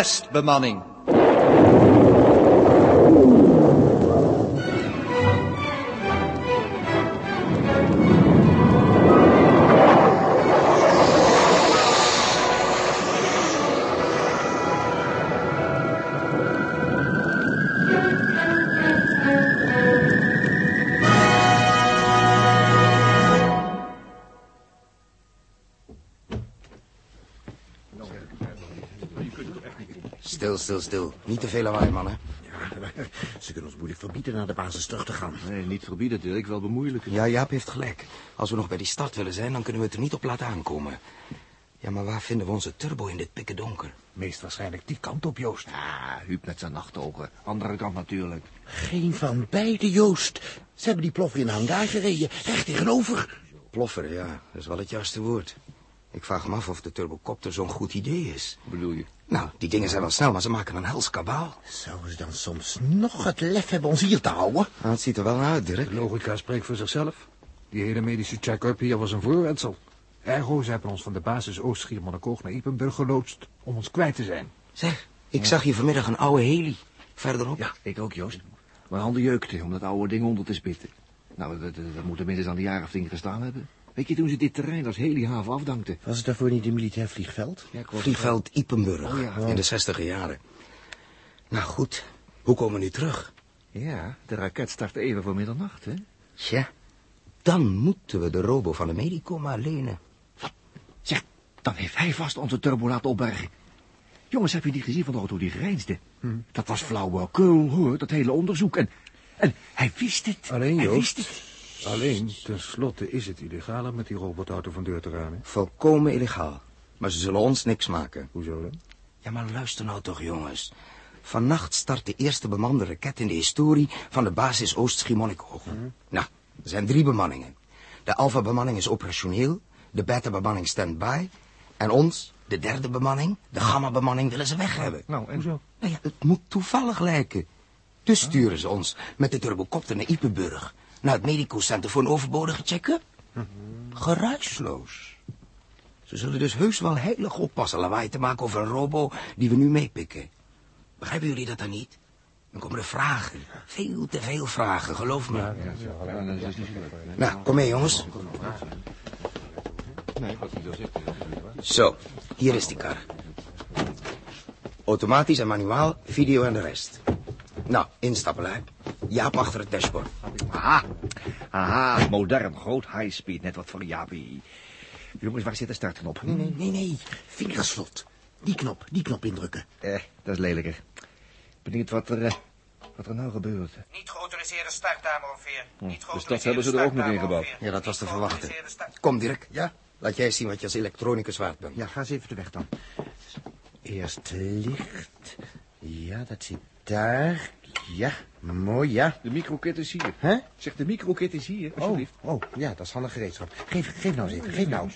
testbemanning. Stil, stil, stil. Niet te veel lawaai, mannen. Ze kunnen ons moeilijk verbieden naar de basis terug te gaan. Nee, niet verbieden, Dirk, wel bemoeilijken. Ja, Jaap heeft gelijk. Als we nog bij die start willen zijn, dan kunnen we het er niet op laten aankomen. Ja, maar waar vinden we onze turbo in dit pikke donker? Meest waarschijnlijk die kant op, Joost. Ah, Huub met zijn nachtogen. Andere kant natuurlijk. Geen van beide, Joost. Ze hebben die ploffer in de hangar gereden, recht tegenover. Ploffer, ja, dat is wel het juiste woord. Ik vraag me af of de turbocopter zo'n goed idee is. Wat bedoel je? Nou, die dingen zijn wel snel, maar ze maken een hels kabaal. Zouden ze dan soms nog het lef hebben ons hier te houden? Nou, het ziet er wel naar uit, Dirk. De logica spreekt voor zichzelf. Die hele medische check-up hier was een voorwensel. Ergo, ze hebben ons van de basis Oost-Schiermonnikoog naar Ipenburg geloodst om ons kwijt te zijn. Zeg, ik zag hier vanmiddag een oude heli. Verderop. Ja, ik ook, Joost. Mijn handen jeukten om dat oude ding onder te spitten. Nou, dat, dat, dat moet tenminste aan de jaren of tien gestaan hebben. Weet je, toen ze dit terrein als helihaven afdankten. Was het daarvoor niet een militair vliegveld? Ja, ik was- Vliegveld Ipenburg. Oh, ja. In de zestiger jaren. Nou goed, hoe komen we nu terug? Ja, de raket start even voor middernacht, hè? Tja, dan moeten we de robo van de medico maar lenen. Zeg, dan heeft hij vast onze turbo laten opbergen. Jongens, heb je die gezien van de auto die grijnsde? Dat was flauwekul, hoor, dat hele onderzoek. En, en hij wist het. Alleen, hij Joost. Alleen, tenslotte is het illegaal om met die robotauto van deur te gaan. Hè? Volkomen illegaal. Maar ze zullen ons niks maken. Hoezo dan? Ja, maar luister nou toch, jongens. Vannacht start de eerste bemande raket in de historie van de basis Oost-Schiermonnikoog. Nou, er zijn drie bemanningen. De Alpha-bemanning is operationeel, de Beta-bemanning stand-by... en ons, de derde bemanning, de Gamma-bemanning, willen ze weg hebben. Nou, en Hoezo? Nou ja, het moet toevallig lijken. Dus sturen ze ons met de turbocopter naar Ipenburg... naar het medicocentrum voor een overbodige check-up. Geruisloos. Ze zullen dus heus wel heilig oppassen lawaai te maken over een robo die we nu meepikken. Begrijpen jullie dat dan niet? Dan komen er vragen. Veel te veel vragen, geloof me. Ja, leuk. Nou, kom mee jongens. Zegt. Zo, hier is die kar. Automatisch en manuaal, video en de rest. Nou, instappen, hè. Jaap achter het dashboard. Aha, aha, modern, groot, high speed, net wat voor een Jaapie. Jongens, waar zit de startknop? Nee, nee, nee, nee. Vingerslot. Die knop, die knop indrukken. Eh, dat is lelijker. Benieuwd wat er, eh, wat er nou gebeurt. Niet geautoriseerde startdame ongeveer. Niet dus dat hebben ze er ook nog in gebouwd. Ja, dat was te verwachten. Kom, Dirk. Ja? Laat jij zien wat je als elektronicus waard bent. Ja, ga eens even de weg dan. Eerst licht. Ja, dat zit daar. Ja, mooi, ja. De microkit is hier. Hè? Zeg, de microkit is hier, Oh, alsjeblieft. oh, ja, dat is handig gereedschap. Geef, geef nou eens even, geef nou.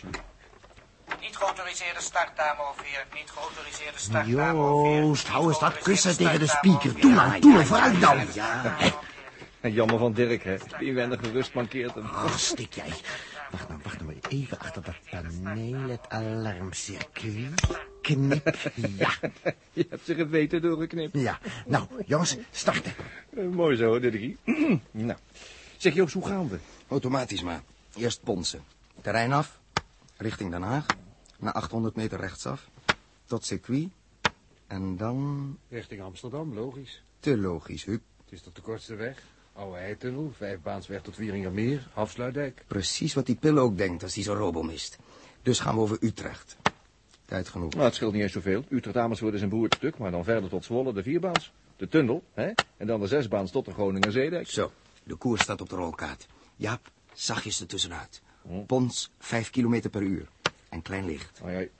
Niet geautoriseerde startdame ongeveer. Niet geautoriseerde startdame ongeveer. Joost, hou eens dat kussen tegen de speaker. Doe nou, doe nou, vooruit nou. En jammer van Dirk, hè. Inwendige rust mankeert hem. Ach, stik jij. Wacht nou, wacht nou maar even achter dat paneel, het alarmcircuit. Knip, ja. Je hebt ze geweten doorgeknipt. Ja, nou, jongens, starten. Eh, mooi zo, Dirkie. nou. Zeg, Joost, hoe gaan we? Automatisch maar. Eerst ponsen. Terrein af. Richting Den Haag. Na 800 meter rechtsaf. Tot circuit. En dan... Richting Amsterdam, logisch. Te logisch, Huub. Het is toch de kortste weg? Oude Heitunnel, vijfbaansweg tot Wieringermeer, afsluitdijk. Precies wat die pil ook denkt als hij zo'n robo mist. Dus gaan we over Utrecht. Tijd genoeg. Nou, het scheelt niet eens zoveel. Utrecht Amersfoort is een behoorlijk stuk, maar dan verder tot Zwolle de vierbaans. De tunnel, hè? En dan de zesbaans tot de Groninger Zeedijk. Zo, de koers staat op de rolkaart. Jaap, zachtjes ertussenuit. Pons, 5 kilometer per uur. En klein licht. Ai, ai.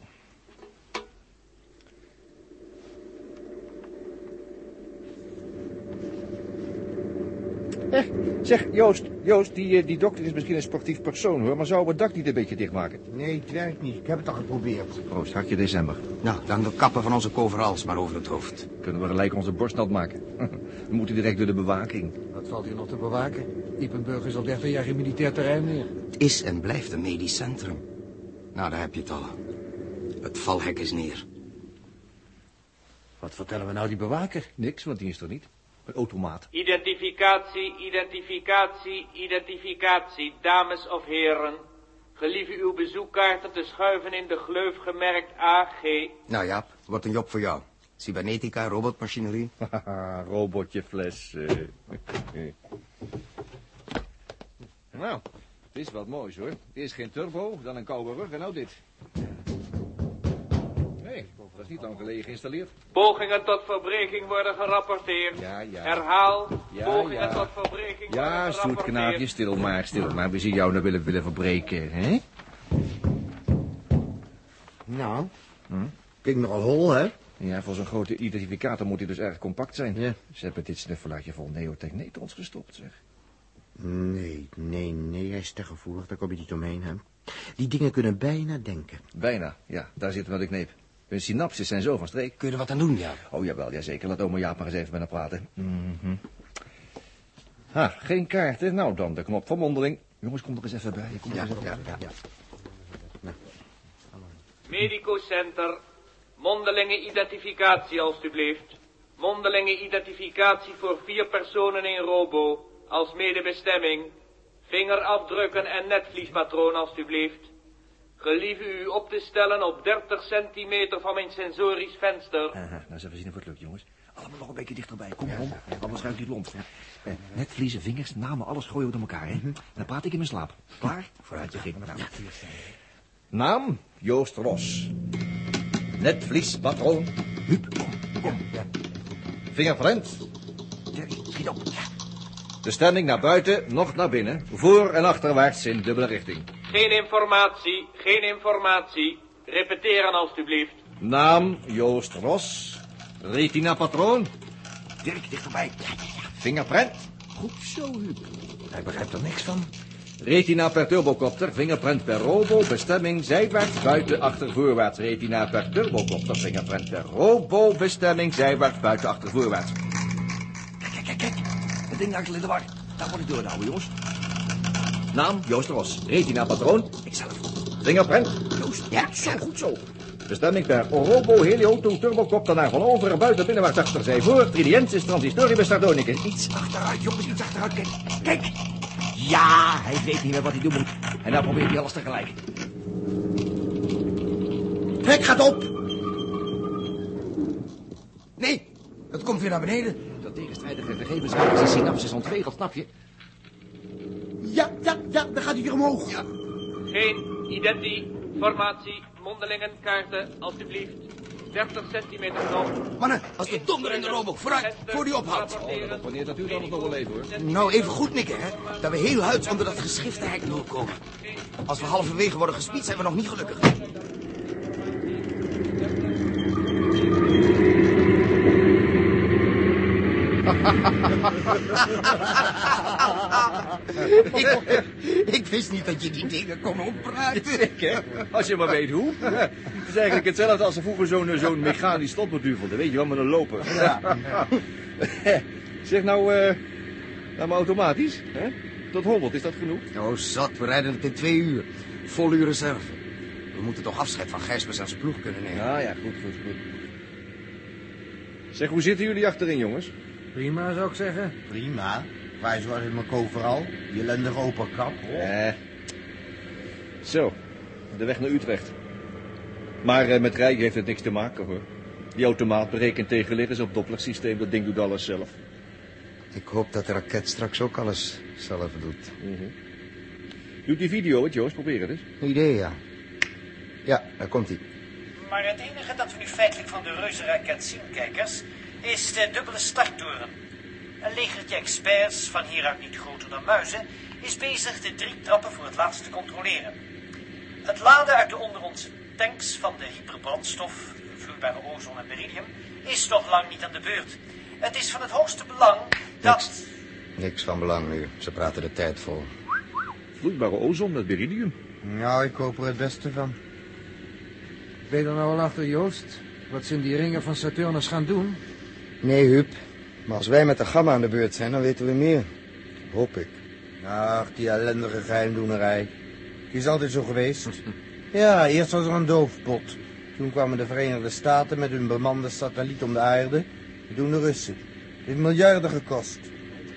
Zeg, Joost, Joost, die, eh, die dokter is misschien een sportief persoon, hoor, maar zou we het dak niet een beetje dichtmaken? Nee, het werkt niet. Ik heb het al geprobeerd. Proost, hartje december. Nou, dan de kappen van onze coverals maar over het hoofd. Kunnen we gelijk onze borst nat maken. we moeten direct door de bewaking. Wat valt hier nog te bewaken? Ipenburg is al 30 jaar geen militair terrein meer. Het is en blijft een medisch centrum. Nou, daar heb je het al. Het valhek is neer. Wat vertellen we nou die bewaker? Niks, want die is er niet. Een automaat. Identificatie, identificatie, identificatie, dames of heren. Gelieve uw bezoekkaarten te schuiven in de gleuf gemerkt AG. Nou Jaap, wordt een job voor jou. Cybernetica, robotmachinerie. Haha, robotje fles. nou, het is wat moois hoor. Eerst geen turbo, dan een koude rug en nou dit. Niet lang geleden geïnstalleerd. Pogingen tot verbreking worden gerapporteerd. Ja, ja. Herhaal, Ja, pogingen ja. tot verbreking Ja, worden gerapporteerd. zoetknaapje, stil maar, stil maar. We zien jou nou willen, willen verbreken, hè? Nou, klinkt nogal hol, hè? Ja, voor zo'n grote identificator moet hij dus erg compact zijn. Ja. Ze hebben dit snuffelaartje vol neotechnetrons gestopt, zeg. Nee, nee, nee, hij is te gevoelig, daar kom je niet omheen, hè? Die dingen kunnen bijna denken. Bijna, ja, daar zit wat ik kneep. Hun synapses zijn zo van streek. Kun je er wat aan doen, Jaap? Oh, jawel, jazeker. Laat oma Jaap maar eens even met haar praten. Mhm. Ha, geen kaarten. Nou dan, de knop van mondeling. Jongens, kom er eens even bij. Kom er Ja, eens even ja, bij. ja. Medico Center. Mondelinge identificatie, alstublieft. Mondelinge identificatie voor vier personen in Robo. Als medebestemming. Vingerafdrukken en netvliespatroon, alstublieft. Gelieve u op te stellen op 30 centimeter van mijn sensorisch venster. Aha, nou eens even zien of het lukt, jongens. Allemaal nog een beetje dichterbij. Kom maar om. Anders ruikt die lont. Eh, netvliezen, vingers, namen, alles gooien we door elkaar, hè? Dan praat ik in mijn slaap. Klaar? Vooruit, begin. Nou. Naam, Joost Ros. Netvliespatroon. Huub, kom, kom. Vingerprint. Dirk, schiet op. Ja. Bestemming naar buiten, nog naar binnen. Voor- en achterwaarts in dubbele richting. Geen informatie, geen informatie. Repeteren, alstublieft. Naam, Joost Ros. Retina patroon. Dirk, dichterbij. Ja, ja, ja. Vingerprint. Goed zo, Huub. Hij begrijpt er niks van. Retina per turbocopter, vingerprint per robo, bestemming zijwaarts, buiten, achter, voorwaarts. Retina per turbocopter, vingerprint per robo, bestemming zijwaarts, buiten, achter, voorwaarts. Kijk, kijk, kijk, kijk. Het ding in de war. Daar moet ik door houden, jongens. Naam, Joost Ros. Retina patroon, ikzelf. Vingerprint, Joost. Ja, zo, goed zo. Bestemming per robo, helioto, turbocopter naar van over, buiten, binnenwaarts, achter, zij voor. Tridiensis, transistoribus, sardonicus. Iets achteruit, jongens, iets achteruit. Kijk, kijk. Ja, hij weet niet meer wat hij doen moet. En nou probeert hij alles tegelijk. Hek gaat op! Nee, het komt weer naar beneden. Dat tegenstrijdige gegevens raken zijn synapses ontregeld, snap je? Ja, ja, ja, dan gaat hij weer omhoog. Ja. Geen identiformatie, mondelingen, kaarten, alstublieft. 30 centimeter nog. Mannen, als de donder in de robo, vooruit, voor die ophoudt. Wanneer dat u dan nog wel even, hoor. Nou, even goed nikken, hè. Dat we heel huid onder dat geschifte hek doorkomen. Als we halverwege worden gespied, zijn we nog niet gelukkig. Ik, ik wist niet dat je die dingen kon oppraten. Als je maar weet hoe. Het is eigenlijk hetzelfde als er vroeger zo'n zo'n mechanisch stopmoduur vond. Weet je wel, met een loper. zeg nou, eh nou maar automatisch. Hè? Tot 100, is dat genoeg? Oh, zat, we rijden het in twee uur. Vol uur reserve. We moeten toch afscheid van Gijsbers en zijn ploeg kunnen nemen. Ja, ja, goed, goed, goed. Zeg, hoe zitten jullie achterin, jongens? Prima, zou ik zeggen. Prima. Waar zoals in mijn overal. Die ellendige operkap. Eh. Zo, de weg naar Utrecht. Maar eh, met rijden heeft het niks te maken, hoor. Die automaat berekent tegenliggers op Doppler-systeem. Dat ding doet alles zelf. Ik hoop dat de raket straks ook alles zelf doet. Doet die video het, Joost? Probeer het eens. Idee, ja. Ja, daar komt hij. Maar het enige dat we nu feitelijk van de reuzenraket zien, kijkers, is de dubbele starttoren. Een legertje experts, van hieruit niet groter dan muizen, is bezig de drie trappen voor het laatst te controleren. Het laden uit de onder onze tanks van de hyperbrandstof, vloeibare ozon en beridium, is nog lang niet aan de beurt. Het is van het hoogste belang dat... Niks van belang nu. Ze praten de tijd vol. Vloeibare ozon met beridium. Nou, ik hoop er het beste van. Ben je er nou al achter, Joost? Wat ze in die ringen van Saturnus gaan doen? Nee, Huub. Maar als wij met de gamma aan de beurt zijn, dan weten we meer. Hoop ik. Ach, die ellendige geheimdoenerij. Die is altijd zo geweest. Ja, eerst was er een doofpot. Toen kwamen de Verenigde Staten met hun bemande satelliet om de aarde. En toen de Russen. Het heeft miljarden gekost.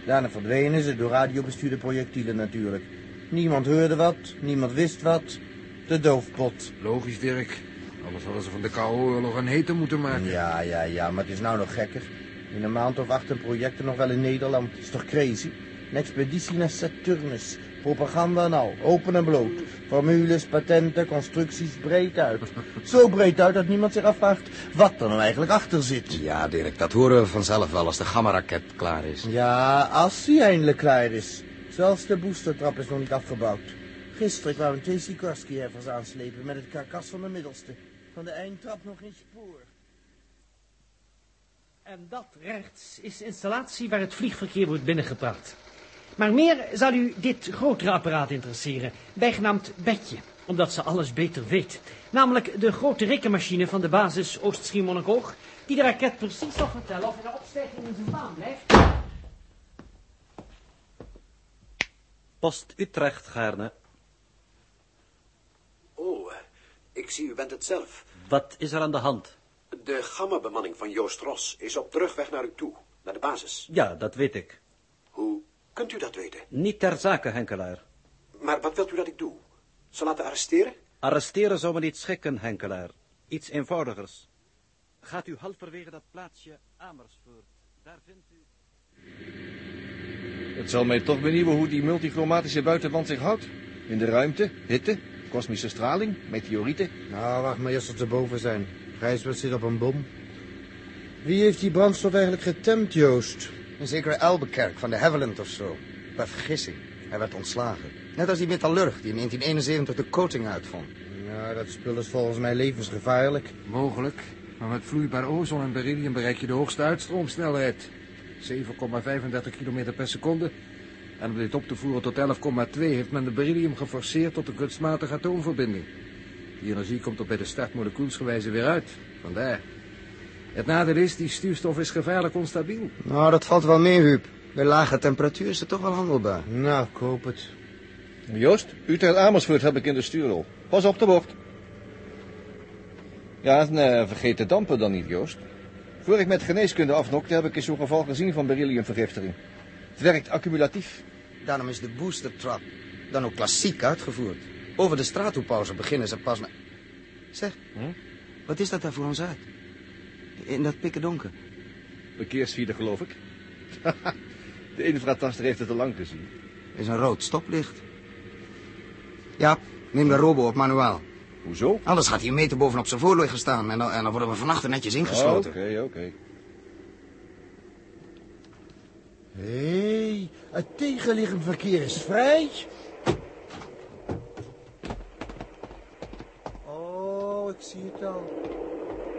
Daarna verdwenen ze door radiobestuurde projectielen natuurlijk. Niemand hoorde wat, niemand wist wat. De doofpot. Logisch, Dirk. Anders hadden ze van de Koude Oorlog een hete moeten maken. Ja, ja, ja, maar het is nou nog gekker. In een maand of acht een project er nog wel in Nederland. is toch crazy? Een expeditie naar Saturnus. Propaganda en al. Open en bloot. Formules, patenten, constructies, breed uit. Zo breed uit dat niemand zich afvraagt wat er nou eigenlijk achter zit. Ja, Dirk, dat horen we vanzelf wel als de gamma-raket klaar is. Ja, als die eindelijk klaar is. Zelfs de boostertrap is nog niet afgebouwd. Gisteren kwamen twee Sikorsky-heffers aanslepen met het karkas van de middelste. Van de eindtrap nog geen spoor. En dat rechts is de installatie waar het vliegverkeer wordt binnengebracht. Maar meer zal u dit grotere apparaat interesseren, bijgenaamd Betje, omdat ze alles beter weet. Namelijk de grote rekenmachine van de basis Oost-Schiermonnikoog, die de raket precies zal vertellen of hij de opstijging in zijn baan blijft. Post Utrecht, Gaarne. Oh, eh, ik zie u bent het zelf. Wat is er aan de hand? De gamma-bemanning van Joost Ros is op terugweg naar u toe, naar de basis. Ja, dat weet ik. Hoe kunt u dat weten? Niet ter zake, Henkelaar. Maar wat wilt u dat ik doe? Ze laten arresteren? Arresteren zou me niet schikken, Henkelaar. Iets eenvoudigers. Gaat u halverwege dat plaatsje Amersfoort. Daar vindt u... Het zal mij toch benieuwen hoe die multichromatische buitenwand zich houdt. In de ruimte, hitte, kosmische straling, meteorieten. Nou, wacht maar eerst tot ze boven zijn. Gijsbert zit op een bom. Wie heeft die brandstof eigenlijk getemd, Joost? Een zekere Elbekerk van de Havilland of zo. Bij vergissing. Hij werd ontslagen. Net als die metallurg die in 1971 de coating uitvond. Ja, dat spul is volgens mij levensgevaarlijk. Mogelijk. Maar met vloeibaar ozon en beryllium bereik je de hoogste uitstroomsnelheid. 7,35 km per seconde. En om dit op te voeren tot 11,2 heeft men de beryllium geforceerd tot een kunstmatige atoomverbinding. Die energie komt er bij de start molecuulsgewijze weer uit. Vandaar. Het nadeel is, die stuurstof is gevaarlijk onstabiel. Nou, dat valt wel mee, Huub. Bij lage temperatuur is het toch wel handelbaar. Nou, ik hoop het. Joost, Utrecht Amersfoort heb ik in de stuurrol. Pas op de bocht. Ja, en eh, vergeet de dampen dan niet, Joost. Voor ik met geneeskunde afnokte, heb ik eens zo'n geval gezien van berylliumvergiftiging. Het werkt accumulatief. Daarom is de booster trap dan ook klassiek uitgevoerd. Over de straathoepauze beginnen ze pas met... Zeg, Hm? wat is dat daar voor ons uit? In dat pikken donker. Verkeersvierde, geloof ik. de infrataster heeft het al lang gezien. is een rood stoplicht. Ja, neem de robo op manuaal. Hoezo? Anders gaat hij een meter bovenop zijn voorligger staan en dan, en dan worden we vannacht netjes ingesloten. Oké, oké. Hé, hey, het tegenliggend verkeer is vrij. Oh, ik zie het al.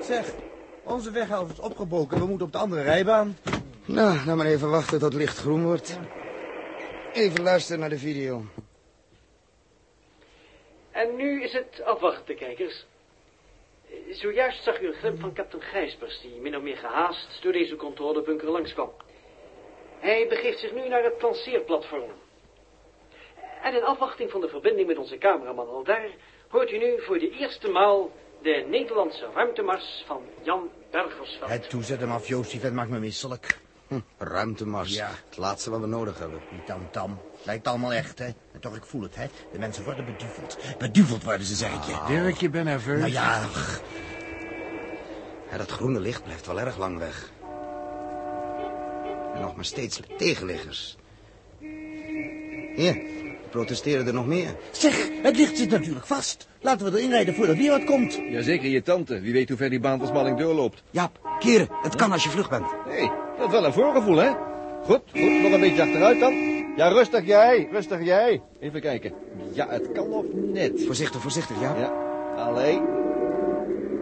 Zeg, onze weghelft is opgebroken. We moeten op de andere rijbaan. Nou, dan maar even wachten tot het licht groen wordt. Even luisteren naar de video. En nu is het afwachten, kijkers. Zojuist zag u een glimp van kapitein Gijsbers, die min of meer gehaast door deze controlebunker langskwam. Hij begeeft zich nu naar het lanceerplatform. En in afwachting van de verbinding met onze cameraman al daar, hoort u nu voor de eerste maal de Nederlandse ruimtemars van Jan Bergersveld. Het toezet hem af, Joost. Die vent maakt me misselijk. Hm, ruimtemars. Ja. Het laatste wat we nodig hebben. Die tam-tam. Lijkt allemaal echt, hè? En toch, ik voel het, hè? De mensen worden beduveld. Beduveld worden ze, zeg ik je. Dirk, je bent nerveus. Nou ja, Ja, dat groene licht blijft wel erg lang weg. En nog maar steeds tegenliggers. Hier, er protesteren er nog meer. zeg, het licht zit natuurlijk vast. Laten we erin rijden voordat weer wat komt. Jazeker, je tante. Wie weet hoe ver die baanversmalling doorloopt. Jaap, keren, het kan als je vlug bent. Hé, hey, dat is wel een voorgevoel, hè? Goed, goed. Nog een beetje achteruit dan. Ja, rustig jij. Rustig jij. Even kijken. Ja, het kan nog net. Voorzichtig, voorzichtig, ja. Ja, allee.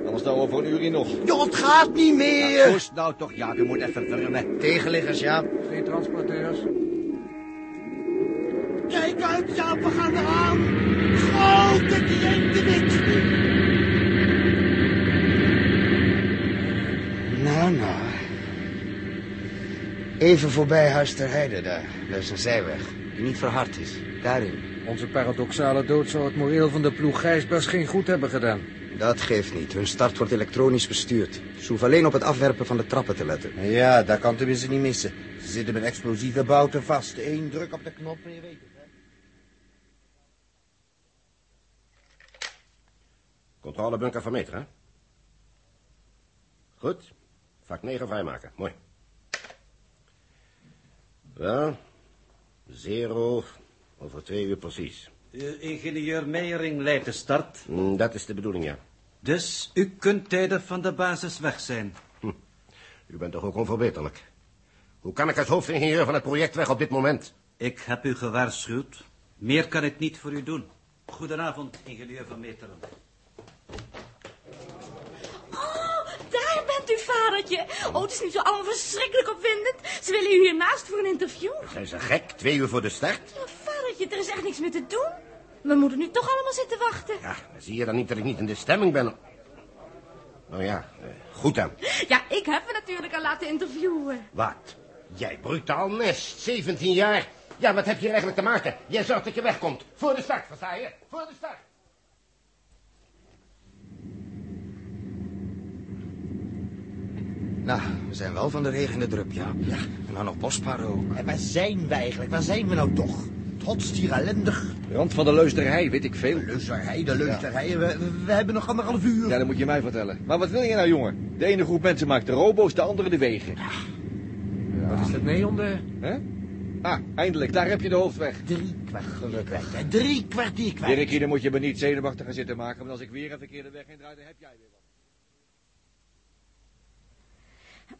Anders nou over een uur hier nog. Joh, het gaat niet meer. Poest nou toch, ja, je moet even wurmen. Tegenliggers, ja. Geen transporteurs. Kijk uit, Jaap, we gaan eraan. Grote cliëntenwit. Nou, nou. Even voorbij Huis ter Heide daar. Dat is een zijweg die niet verhard is. Daarin. Onze paradoxale dood zou het moreel van de ploeg Gijsbers geen goed hebben gedaan. Dat geeft niet. Hun start wordt elektronisch bestuurd. Ze hoeven alleen op het afwerpen van de trappen te letten. Ja, dat kan tenminste niet missen. Ze zitten met explosieve bouten vast. Eén druk op de knop en je weet het. Hè? Controlebunker van meter, hè? Goed. Vak 9 vrijmaken. Mooi. Wel, zero over twee uur precies. Uh, ingenieur Meijering leidt de start. Mm, Dat is de bedoeling, ja. Dus u kunt tijden van de basis weg zijn. U bent toch ook onverbeterlijk. Hoe kan ik als hoofdingenieur van het project weg op dit moment? Ik heb u gewaarschuwd. Meer kan ik niet voor u doen. Goedenavond, ingenieur van Meteren. Oh, daar bent u, vadertje. Oh, het is nu zo allemaal verschrikkelijk opwindend. Ze willen u hiernaast voor een interview. Zijn ze gek? Twee uur voor de start? Oh, vadertje, er is echt niks meer te doen. We moeten nu toch allemaal zitten wachten. Ja, zie je dan niet dat ik niet in de stemming ben? Oh ja, eh, goed dan. Ja, ik heb me natuurlijk al laten interviewen. Wat? Jij brutaal nest, 17 jaar. Ja, wat heb je hier eigenlijk te maken? Jij zorgt dat je wegkomt. Voor de start, versta je? Voor de start. Nou, we zijn wel van de regen in de drup, ja. ja. En dan nog bospaarden ook. En waar zijn we eigenlijk? Waar zijn we nou toch? Hier ellendig. Rand van de leusterij, weet ik veel. De de leusterij. We, we hebben nog anderhalf uur. Ja, dat moet je mij vertellen. Maar wat wil je nou, jongen? De ene groep mensen maakt de robo's, de andere de wegen. Wat is dat neon daar? Hè? Ah, eindelijk, daar heb je de hoofdweg. Drie kwartier kwijt, hè. Drie kwartier kwijt. Dirkie, dan moet je me niet zenuwachtig gaan zitten maken, want als ik weer een verkeerde weg indraai, dan heb jij weer wat.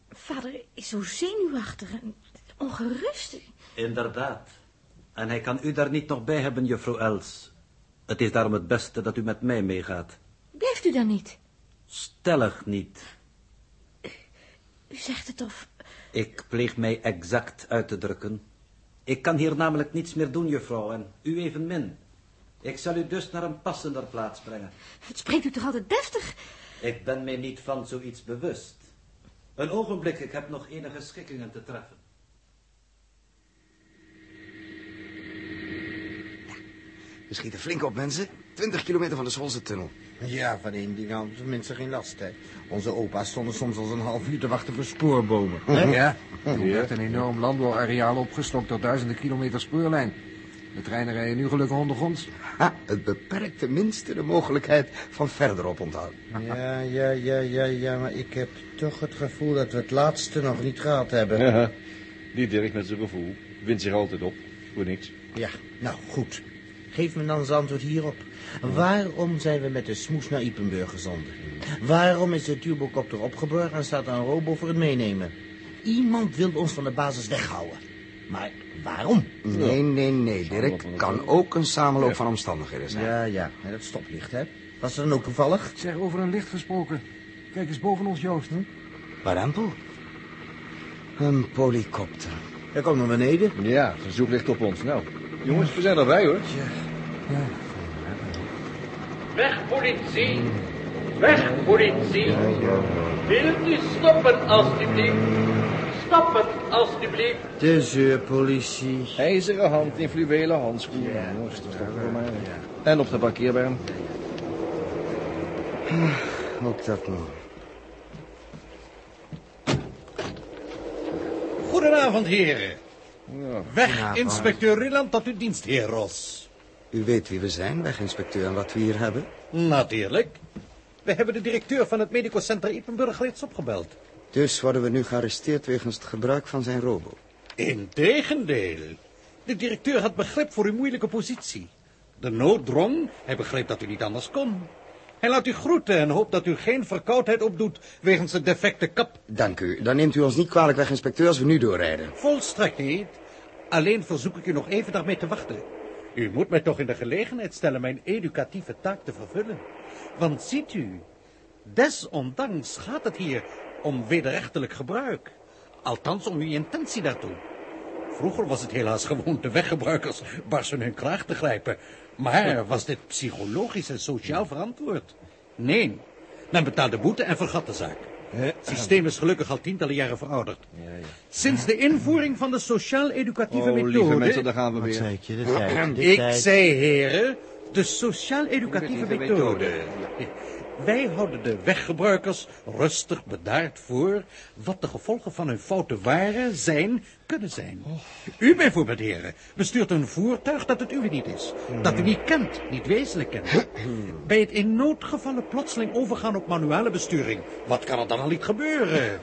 Vader is zo zenuwachtig en ongerust. Inderdaad. En hij kan u daar niet nog bij hebben, juffrouw Els. Het is daarom het beste dat u met mij meegaat. Blijft u dan niet? Stellig niet. U zegt het of... Ik pleeg mij exact uit te drukken. Ik kan hier namelijk niets meer doen, juffrouw, en u evenmin. Ik zal u dus naar een passender plaats brengen. Het spreekt u toch altijd deftig? Ik ben mij niet van zoiets bewust. Een ogenblik, ik heb nog enige schikkingen te treffen. We schieten flink op, mensen. 20 kilometer van de Zwolse tunnel. Ja, van één ding hadden mensen geen last, hè. Onze opa's stonden soms als een half uur te wachten voor spoorbomen. hè? Ja. Er werd een enorm landbouwareaal opgeslokt door duizenden kilometer spoorlijn. De treinen rijden nu gelukkig ondergronds. Ha, het beperkt tenminste de mogelijkheid van verderop onthoud. Ja, ja, ja, ja, ja, maar ik heb toch het gevoel dat we het laatste nog niet gehad hebben. Ja, die Dirk met zijn gevoel. Wint zich altijd op. Voor niks. Ja, nou goed. Geef me dan eens antwoord hierop. Waarom zijn we met de smoes naar Ipenburg gezonden? Waarom is de turbocopter opgeborgen en staat er een robo voor het meenemen? Iemand wil ons van de basis weghouden. Maar waarom? Nee, nee, nee, Dirk. Kan ook een samenloop van omstandigheden zijn. Ja, ja, en dat stoplicht, hè? Was er dan ook toevallig? Zeg, over een licht gesproken. Kijk eens boven ons, Joost. Hè? Warempel? Een polycopter. Hij komt naar beneden. Ja, verzoek ligt op ons. Nou, jongens, we zijn erbij hoor. Weg, politie! Weg, politie! Wilt u stoppen, alstublieft? Stoppen, alstublieft! De zeurpolitie. IJzeren hand in fluwelen handschoenen. En op de parkeerbaan. Ook dat nog. Goedenavond, heren. Weg, inspecteur Rilland, tot uw dienst, heer Ros. U weet wie we zijn, weginspecteur, en wat we hier hebben? Natuurlijk. We hebben de directeur van het Medico Center Ippenburg reeds opgebeld. Dus worden we nu gearresteerd wegens het gebruik van zijn robo. Integendeel. De directeur had begrip voor uw moeilijke positie. De nood drong, hij begreep dat u niet anders kon. Hij laat u groeten en hoopt dat u geen verkoudheid opdoet wegens de defecte kap. Dank u. Dan neemt u ons niet kwalijk, weginspecteur, als we nu doorrijden. Volstrekt niet. Alleen verzoek ik u nog even daarmee te wachten. U moet mij toch in de gelegenheid stellen mijn educatieve taak te vervullen. Want ziet u, desondanks gaat het hier om wederrechtelijk gebruik. Althans om uw intentie daartoe. Vroeger was het helaas gewoon de weggebruikers barsten hun kraag te grijpen. Maar was dit psychologisch en sociaal verantwoord? Nee. Men betaalde boete en vergat de zaak. Het systeem is gelukkig al tientallen jaren verouderd. Sinds de invoering van de sociaal-educatieve Oh, methode... lieve mensen, daar gaan we weer. zei je? Tijd, de Ik tijd. zei, heren, de sociaal-educatieve Educatieve methode. Wij houden de weggebruikers rustig bedaard voor wat de gevolgen van hun fouten waren, zijn, kunnen zijn. U bijvoorbeeld, heren, bestuurt een voertuig dat het uwe niet is. Dat u niet kent, niet wezenlijk kent. Bij het in noodgevallen plotseling overgaan op manuele besturing. Wat kan er dan al niet gebeuren?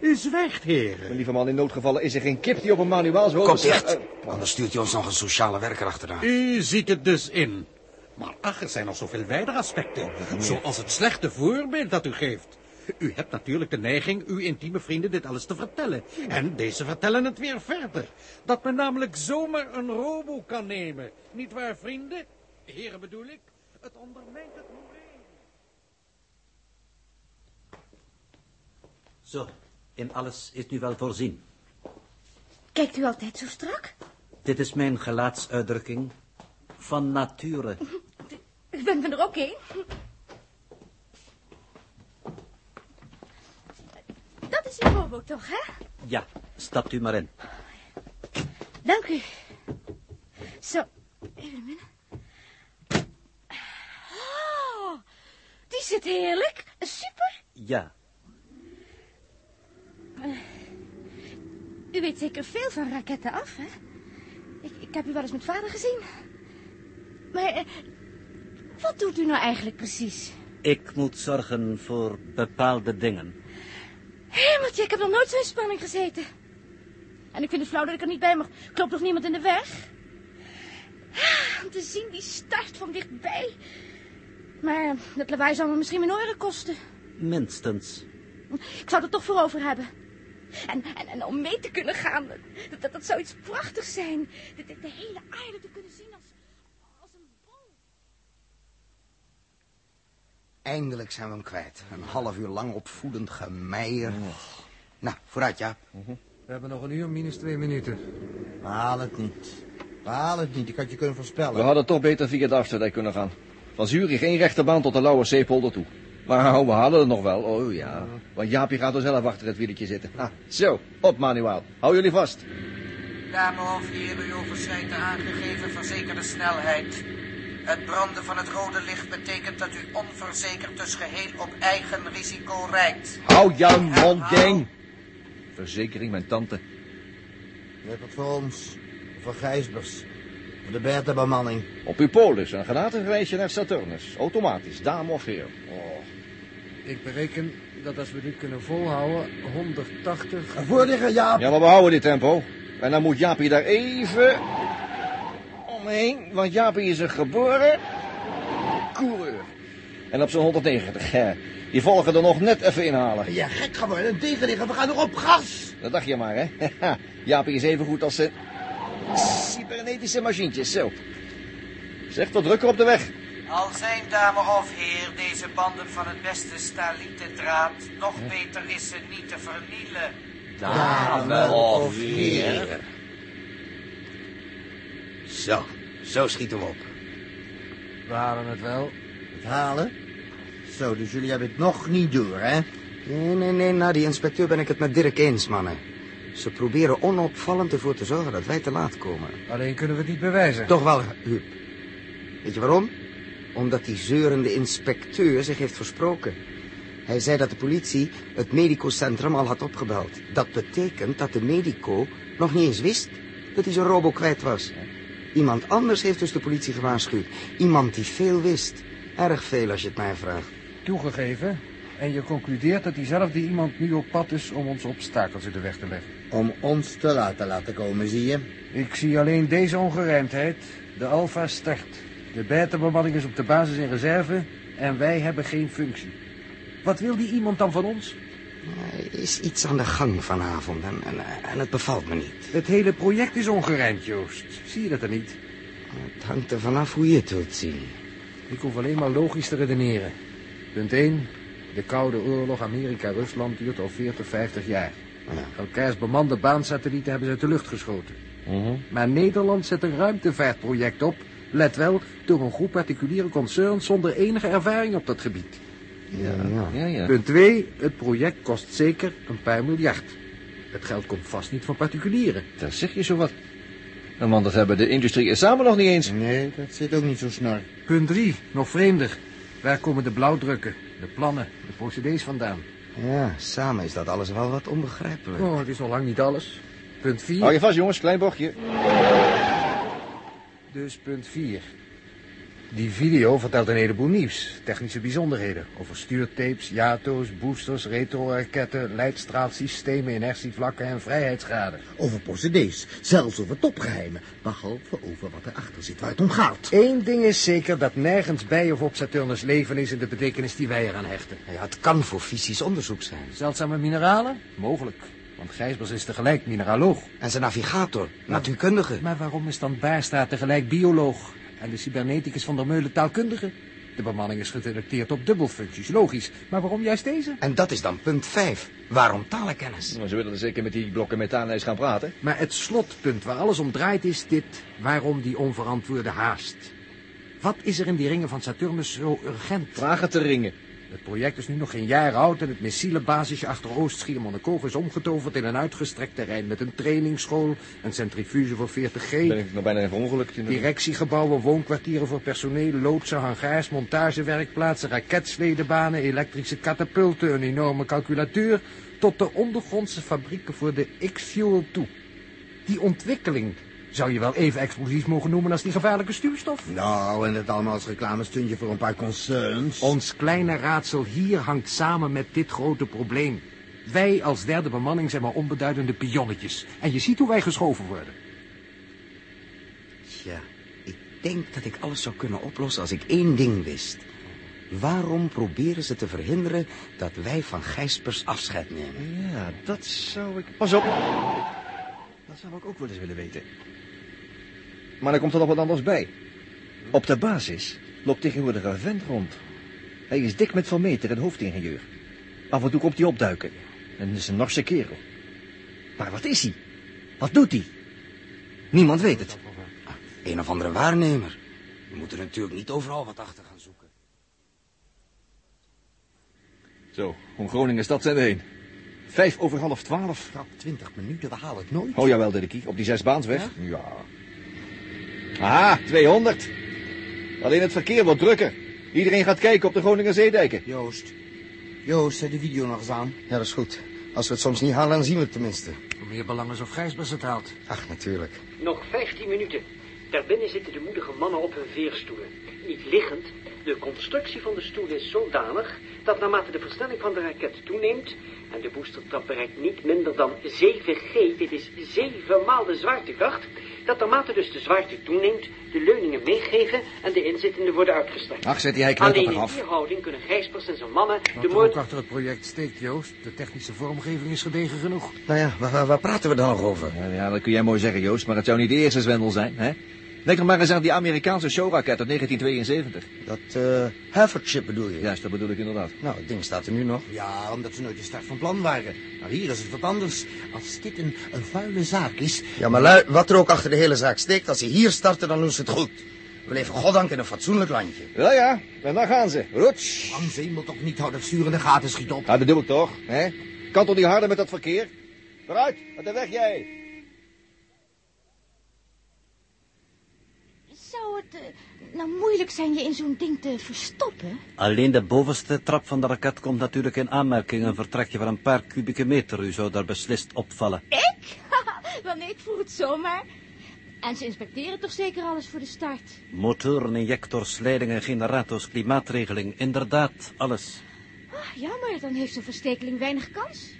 U zwijgt, heren. Lieve man, in noodgevallen is er geen kip die op een manuaal zo... Kom dicht, anders stuurt hij ons nog een sociale werker achteraan. U ziet het dus in. Maar ach, er zijn nog zoveel wijdere aspecten. Zoals het slechte voorbeeld dat u geeft. U hebt natuurlijk de neiging uw intieme vrienden dit alles te vertellen. En deze vertellen het weer verder. Dat men namelijk zomaar een robo kan nemen. Niet waar, vrienden? Heren bedoel ik. Het ondermijnt het moreel. Zo, in alles is nu wel voorzien. Kijkt u altijd zo strak? Dit is mijn gelaatsuitdrukking van nature. U bent me er ook een. Dat is uw robo toch, hè? Ja, stapt u maar in. Dank u. Zo, even binnen. Oh, die zit heerlijk. Super. Ja, U weet zeker veel van raketten af, hè? Ik, ik heb u wel eens met vader gezien. Maar eh, wat doet u nou eigenlijk precies? ik moet zorgen voor bepaalde dingen. Hemeltje, ik heb nog nooit zo in spanning gezeten. En ik vind het flauw dat ik er niet bij mag. Klopt nog niemand in de weg? Ah, Om te zien die start van dichtbij. Maar eh, dat lawaai zal me misschien mijn oren kosten. Minstens. Ik zou er toch voor over hebben. En, en, en om mee te kunnen gaan, dat, dat, dat zou iets prachtigs zijn. De, de, de hele aarde te kunnen zien als, als een bol. Eindelijk zijn we hem kwijt. Een half uur lang opvoedend gemeier. Nou, vooruit, Jaap. We hebben nog een uur minus twee minuten. We halen het niet. We halen het niet, ik had je kunnen voorspellen. We hadden toch beter via de Afsterdijk kunnen gaan. Van Zurich één rechterbaan tot de Lauwe Zeepolder toe. Maar we hadden het nog wel, oh ja. Want Jaapie gaat er zelf achter het wieltje zitten. Ah, zo, op manuaal. Hou jullie vast. Dame of heren, u overschrijdt de aangegeven verzekerde snelheid. Het branden van het rode licht betekent dat u onverzekerd dus geheel op eigen risico rijdt. Hou jouw mond, ding. Verzekering, mijn tante. Let het voor ons. Voor Gijsbers. Voor de Bertha-bemanning. Op uw polis, een gratis reisje naar Saturnus. Automatisch, dame of heer. Oh. Ik bereken dat als we dit kunnen volhouden, 180... Voor liggen, Jaap. Ja, maar we houden dit tempo. En dan moet Jaapie daar even omheen, want Jaapie is een geboren coureur. En op zo'n 190, hè. Die volgen er nog net even inhalen. Ja, gek geworden. Een tegenligger, we gaan nog op gas. Dat dacht je maar, hè? Jaapie is even goed als zijn cybernetische machientjes, zo. Zeg, tot drukker op de weg. Al zijn dame of heer deze banden van het beste stalieten draad, nog beter is ze niet te vernielen. Dame of heer. Zo, zo schieten we op. We halen het wel. Het halen? Zo, dus jullie hebben het nog niet door, hè? Nee, nee, nee, na die inspecteur ben ik het met Dirk eens, mannen. Ze proberen onopvallend ervoor te zorgen dat wij te laat komen. Alleen kunnen we het niet bewijzen. Toch wel, Huub. Weet je waarom? Omdat die zeurende inspecteur zich heeft versproken. Hij zei dat de politie het medicocentrum al had opgebeld. Dat betekent dat de medico nog niet eens wist dat hij zijn robo kwijt was. Iemand anders heeft dus de politie gewaarschuwd. Iemand die veel wist. Erg veel als je het mij vraagt. Toegegeven. En je concludeert dat diezelfde iemand nu op pad is om ons obstakels in de weg te leggen. Om ons te laten laten komen, zie je? Ik zie alleen deze ongerijmdheid. De Alpha start. De beta-bemanning is op de basis in reserve en wij hebben geen functie. Wat wil die iemand dan van ons? Er is iets aan de gang vanavond en, en, en het bevalt me niet. Het hele project is ongerijmd, Joost. Zie je dat er niet? Het hangt er vanaf hoe je het wilt zien. Ik hoef alleen maar logisch te redeneren. Punt 1. De Koude Oorlog Amerika-Rusland duurt al 40, 50 jaar. Elkaars bemande baansatellieten hebben ze uit de lucht geschoten. Maar Nederland zet een ruimtevaartproject op. Let wel, door een groep particuliere concerns zonder enige ervaring op dat gebied. Ja, Ja, ja. Punt 2. Het project kost zeker een paar miljard. Het geld komt vast niet van particulieren. Daar zeg je zo wat. En want dat hebben de industrie samen nog niet eens. Nee, dat zit ook niet zo snor. Punt 3. Nog vreemder. Waar komen de blauwdrukken, de plannen, de procedés vandaan? Ja, samen is dat alles wel wat onbegrijpelijk. Oh, het is nog lang niet alles. Punt 4. Hou je vast, jongens, klein bochtje. Dus punt 4. Die video vertelt een heleboel nieuws. Technische bijzonderheden. Over stuurtapes, JATO's, boosters, retro-raketten, leidstraalsystemen, inertievlakken en vrijheidsgraden. Over procedés, zelfs over topgeheimen. Behalve over wat erachter zit, waar het om gaat. Eén ding is zeker dat nergens bij of op Saturnus leven is in de betekenis die wij eraan hechten. Ja, het kan voor fysisch onderzoek zijn. Zeldzame mineralen? Mogelijk. Want Gijsbers is tegelijk mineraloog. En zijn navigator, natuurkundige. Maar waarom is dan Baarstraat tegelijk bioloog? En de cyberneticus van der Meulen taalkundige? De bemanning is geselecteerd op dubbelfuncties, logisch. Maar waarom juist deze? En dat is dan punt 5. Waarom talenkennis? Nou, ze willen er zeker met die blokken methaan eens gaan praten. Maar het slotpunt waar alles om draait is dit. Waarom die onverantwoorde haast? Wat is er in die ringen van Saturnus zo urgent? Vragen te ringen. Het project is nu nog geen jaar oud en het missilenbasisje achter Oost-Schiermonnikoog is omgetoverd in een uitgestrekt terrein met een trainingsschool, een centrifuge voor 40G. Ben ik nog bijna even ongelukt. Directiegebouwen, woonkwartieren voor personeel, loodsen, hangaars, montagewerkplaatsen, raketsledenbanen, elektrische katapulten, een enorme calculateur, tot de ondergrondse fabrieken voor de X-Fuel toe. Die ontwikkeling zou je wel even explosief mogen noemen als die gevaarlijke stuurstof. Nou, en het allemaal als reclamestuntje voor een paar concerns. Ons kleine raadsel hier hangt samen met dit grote probleem. Wij als derde bemanning zijn maar onbeduidende pionnetjes. En je ziet hoe wij geschoven worden. Tja, ik denk dat ik alles zou kunnen oplossen als ik één ding wist. Waarom proberen ze te verhinderen dat wij van Gijspers afscheid nemen? Ja, dat zou ik... Pas op. Dat zou ik ook wel eens willen weten. Maar er komt er nog wat anders bij. Op de basis loopt tegenwoordig een vent rond. Hij is dik met Van Meter en hoofdingenieur. Af en toe komt hij opduiken. En het is een Norse kerel. Maar wat is hij? Wat doet hij? Niemand weet het. Een of andere waarnemer. We moeten natuurlijk niet overal wat achter gaan zoeken. Zo, om Groningen stad zijn we heen. Vijf over half twaalf. Krap twintig minuten, we halen het nooit. Oh jawel, Dirkie, op die zesbaansweg. Ja. Aha, 200. Alleen het verkeer wordt drukker. Iedereen gaat kijken op de Groninger zeedijken. Joost, Joost, zet de video nog eens aan. Ja, dat is goed. Als we het soms niet halen, dan zien we het tenminste. Meer belang is of Gijsbers het haalt. Ach, natuurlijk. Nog 15 minuten. Daarbinnen zitten de moedige mannen op hun veerstoelen. Niet liggend. De constructie van de stoel is zodanig dat naarmate de versnelling van de raket toeneemt en de boostertrap bereikt niet minder dan 7G, dit is 7 maal de zwaartekracht, dat naarmate dus de zwaarte toeneemt, de leuningen meegeven en de inzittenden worden uitgestrekt. Ach, zet die hij knelt Alleen in af. die houding kunnen Gijspers en zijn mannen Wat de moord... ook achter het project steekt, Joost. De technische vormgeving is gedegen genoeg. Nou ja, waar, waar- waar praten we dan nog over? Ja, ja, dat kun jij mooi zeggen, Joost, maar het zou niet de eerste zwendel zijn, hè? Denk er maar eens aan die Amerikaanse showraket uit 1972. Dat uh, bedoel je? Juist, dat bedoel ik inderdaad. Nou, het ding staat er nu nog. Ja, omdat ze nooit de start van plan waren. Maar hier is het wat anders. Als dit een, een vuile zaak is... Ja, maar lui, wat er ook achter de hele zaak steekt, als ze hier starten, dan doen ze het goed. We leven goddank in een fatsoenlijk landje. Ja, ja, en daar gaan ze. Roets. Ze moet toch niet houden dat in de gaten schiet op. Ja, dat bedoel ik toch, hè? Kan toch niet harder met dat verkeer? Vooruit, uit de weg jij. Zou het eh, nou moeilijk zijn je in zo'n ding te verstoppen? Alleen de bovenste trap van de raket komt natuurlijk in aanmerking. Een vertrekje van een paar kubieke meter. U zou daar beslist opvallen. Ik? Wel nee, ik vroeg het zomaar. En ze inspecteren toch zeker alles voor de start? Motoren, injectors, leidingen, generators, klimaatregeling. Inderdaad, alles. Ah, jammer, dan heeft zo'n verstekeling weinig kans.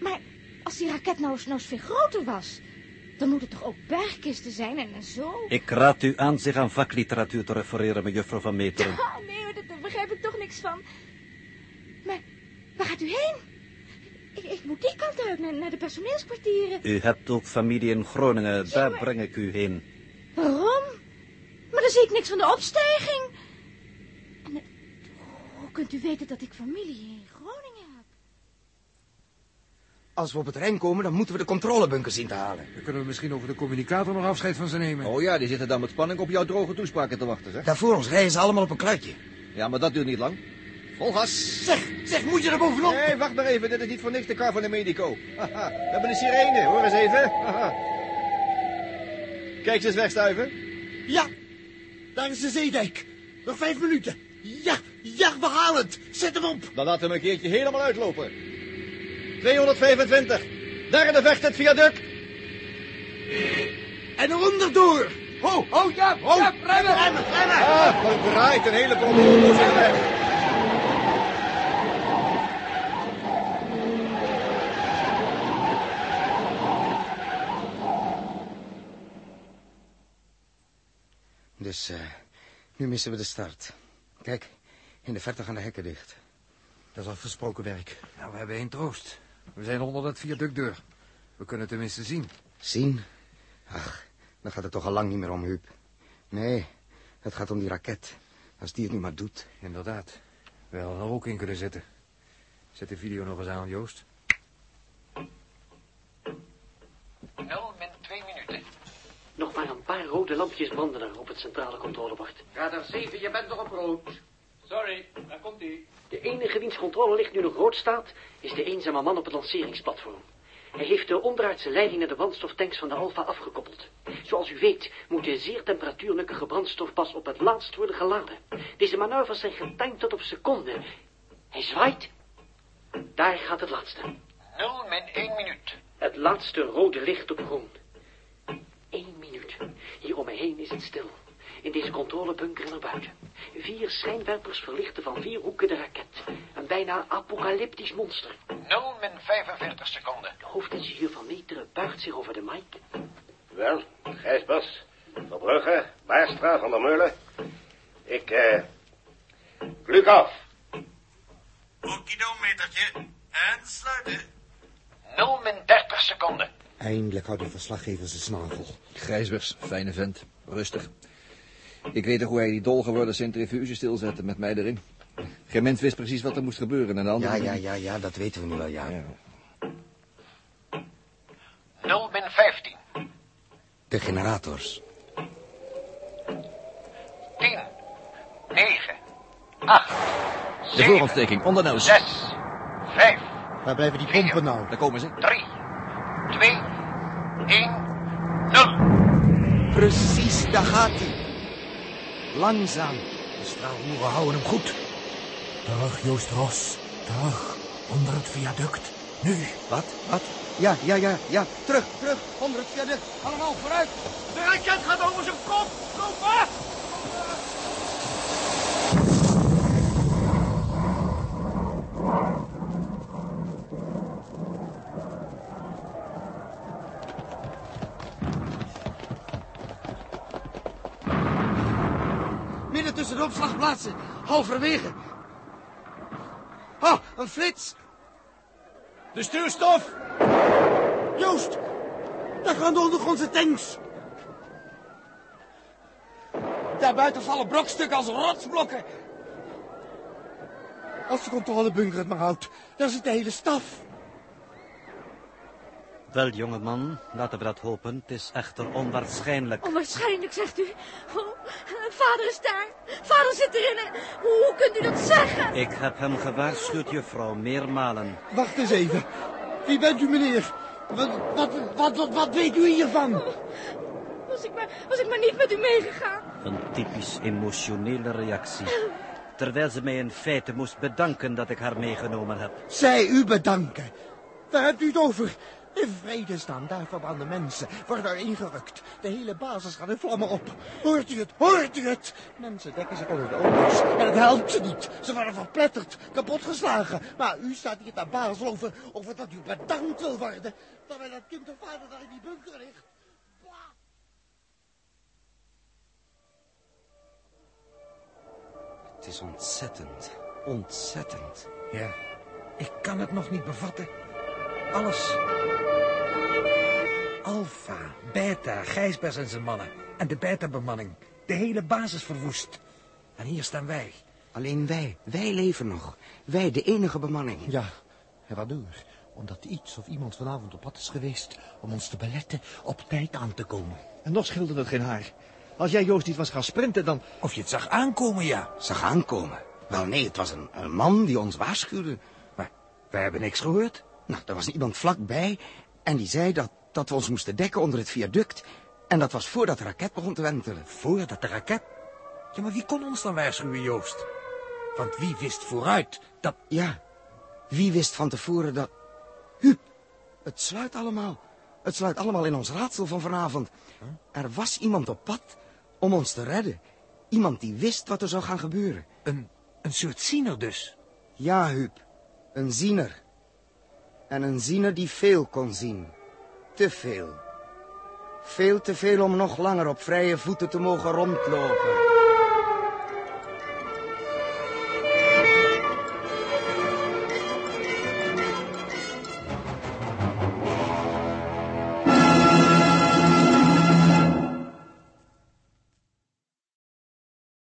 Maar als die raket nou eens, nou eens veel groter was... dan moet het toch ook bergkisten zijn en, zo? Ik raad u aan zich aan vakliteratuur te refereren, mejuffrouw Van Meteren. Ah, nee, daar begrijp ik toch niks van. Maar waar gaat u heen? Ik, ik moet die kant uit, naar, naar de personeelskwartieren. U hebt ook familie in Groningen, daar breng ik u heen. Waarom? Maar dan zie ik niks van de opstijging. En, hoe kunt u weten dat ik familie heb? Als we op het Rijn komen, dan moeten we de controlebunker zien te halen. Dan kunnen we misschien over de communicator nog afscheid van ze nemen. Oh ja, die zitten dan met spanning op jouw droge toespraken te wachten, zeg. Daar voor ons rijden ze allemaal op een kluitje. Ja, maar dat duurt niet lang. Vol gas. Zeg, zeg, moet je er bovenop? Nee, wacht maar even. Dit is niet voor niks de kar van de medico. Haha, we hebben een sirene. Hoor eens even. Haha. Kijk ze eens wegstuiven. Ja, daar is de zeedijk. Nog vijf minuten. Ja, ja, we halen het. Zet hem op. Dan laten we hem een keertje helemaal uitlopen. 225. Derde vecht het viaduct. En eronder door. Ho, ho, ja, Ho, ja, remmen. remmen, remmen. Ah, dan draait een hele de weg. Dus, eh, nu missen we de start. Kijk, in de verte gaan de hekken dicht. Dat is afgesproken werk. Nou, we hebben één troost. We zijn onder dat viaductdeur. We kunnen tenminste zien. Zien? Ach, dan gaat het toch al lang niet meer om, Huub. Nee, het gaat om die raket. Als die het nu maar doet. Inderdaad. We hadden er ook in kunnen zitten. Zet de video nog eens aan, Joost. 0 min 2 minuten. Nog maar een paar rode lampjes branden er op het centrale controlebord. Radar 7, je bent nog op rood. Sorry, daar komt hij. De enige wiens controlelicht nu nog rood staat, is de eenzame man op het lanceringsplatform. Hij heeft de onderaardse leiding naar de brandstoftanks van de Alpha afgekoppeld. Zoals u weet moet de zeer temperatuurnukkige brandstof pas op het laatst worden geladen. Deze manoeuvres zijn getimed tot op seconden. Hij zwaait. Daar gaat het laatste. 0 min 1 minuut. Het laatste rode licht op groen. Eén minuut. Hier om me heen is het stil. In deze controlebunker naar buiten. Vier schijnwerpers verlichten van vier hoeken de raket. Een bijna apocalyptisch monster. 0 min 45 seconden. De hoofdingenieur van Meteren buigt zich over de mic. Wel, Gijsbers, Verbrugge, Baarstra, Van der Meulen. Ik, eh... Gluk af. Okidometertje. En sluiten. 0 min 30 seconden. Eindelijk houdt de verslaggever zijn snavel. Grijsbers, fijne vent. Rustig. Ik weet nog hoe hij die dol geworden centrifuge stilzette met mij erin. Geen mens wist precies wat er moest gebeuren en de andere... Ja, ja, ja, ja, dat weten we nu wel, ja. Ja. 0 min 15. De generators. 10. 9. 8. De voorontsteking, onder neus. 6. 5. Waar blijven die pompen nou? Daar komen ze. 3. 2. 1. 0. Precies, daar gaat hij. Langzaam. De straalhoeren houden hem goed. Terug, Joost Ros. Terug. Onder het viaduct. Nu. Wat? Wat? Ja, ja, ja, ja. Terug, terug. Onder het viaduct. Allemaal vooruit. De raket gaat over zijn kop. Lopen! Midden Halverwege. Oh, een flits. De stuurstof! Joost. Daar gaan de ondergrondse tanks. Daarbuiten vallen brokstukken als rotsblokken. Als de controlebunker het maar houdt, dan zit de hele staf. Wel, jongeman, laten we dat hopen. Het is echter onwaarschijnlijk. Onwaarschijnlijk, zegt u. Oh, vader is daar. Vader zit erin. Hoe, hoe kunt u dat zeggen? Ik heb hem gewaarschuwd, juffrouw, meermalen. Wacht eens even. Wie bent u, meneer? Wat, wat, wat, wat, wat weet u hiervan? Was ik, maar, was ik maar niet met u meegegaan. Een typisch emotionele reactie. Terwijl ze mij in feite moest bedanken dat ik haar meegenomen heb. Zij u bedanken. Waar hebt u het over? In vrede staan daar verbrande mensen. Worden er ingerukt. De hele basis gaat in vlammen op. Hoort u het? Hoort u het? Mensen dekken zich onder de auto's. En het helpt ze niet. Ze worden verpletterd, kapotgeslagen. Maar u staat hier te baas over, over dat u bedankt wil worden. Terwijl dat kind of vader daar in die bunker ligt. Het is ontzettend. Ontzettend. Ja, ik kan het nog niet bevatten. Alles. Alpha, Beta, Gijsbers en zijn mannen. En de Beta-bemanning. De hele basis verwoest. En hier staan wij. Alleen wij. Wij leven nog. Wij, de enige bemanning. Ja, en waardoor? Omdat iets of iemand vanavond op pad is geweest om ons te beletten op tijd aan te komen. En nog scheelde het geen haar. Als jij Joost niet was gaan sprinten, dan... Of je het zag aankomen, ja. Zag aankomen. Wel, nee, het was een, een man die ons waarschuwde. Maar wij hebben niks gehoord. Nou, er was iemand vlakbij en die zei dat, dat we ons moesten dekken onder het viaduct. En dat was voordat de raket begon te wentelen. Voordat de raket... Ja, maar wie kon ons dan waarschuwen, Joost? Want wie wist vooruit dat... Ja, wie wist van tevoren dat... Huub, het sluit allemaal. Het sluit allemaal in ons raadsel van vanavond. Er was iemand op pad om ons te redden. Iemand die wist wat er zou gaan gebeuren. Een, een soort ziener dus? Ja, Huub. Een ziener. En een ziener die veel kon zien. Te veel. Veel te veel om nog langer op vrije voeten te mogen rondlopen.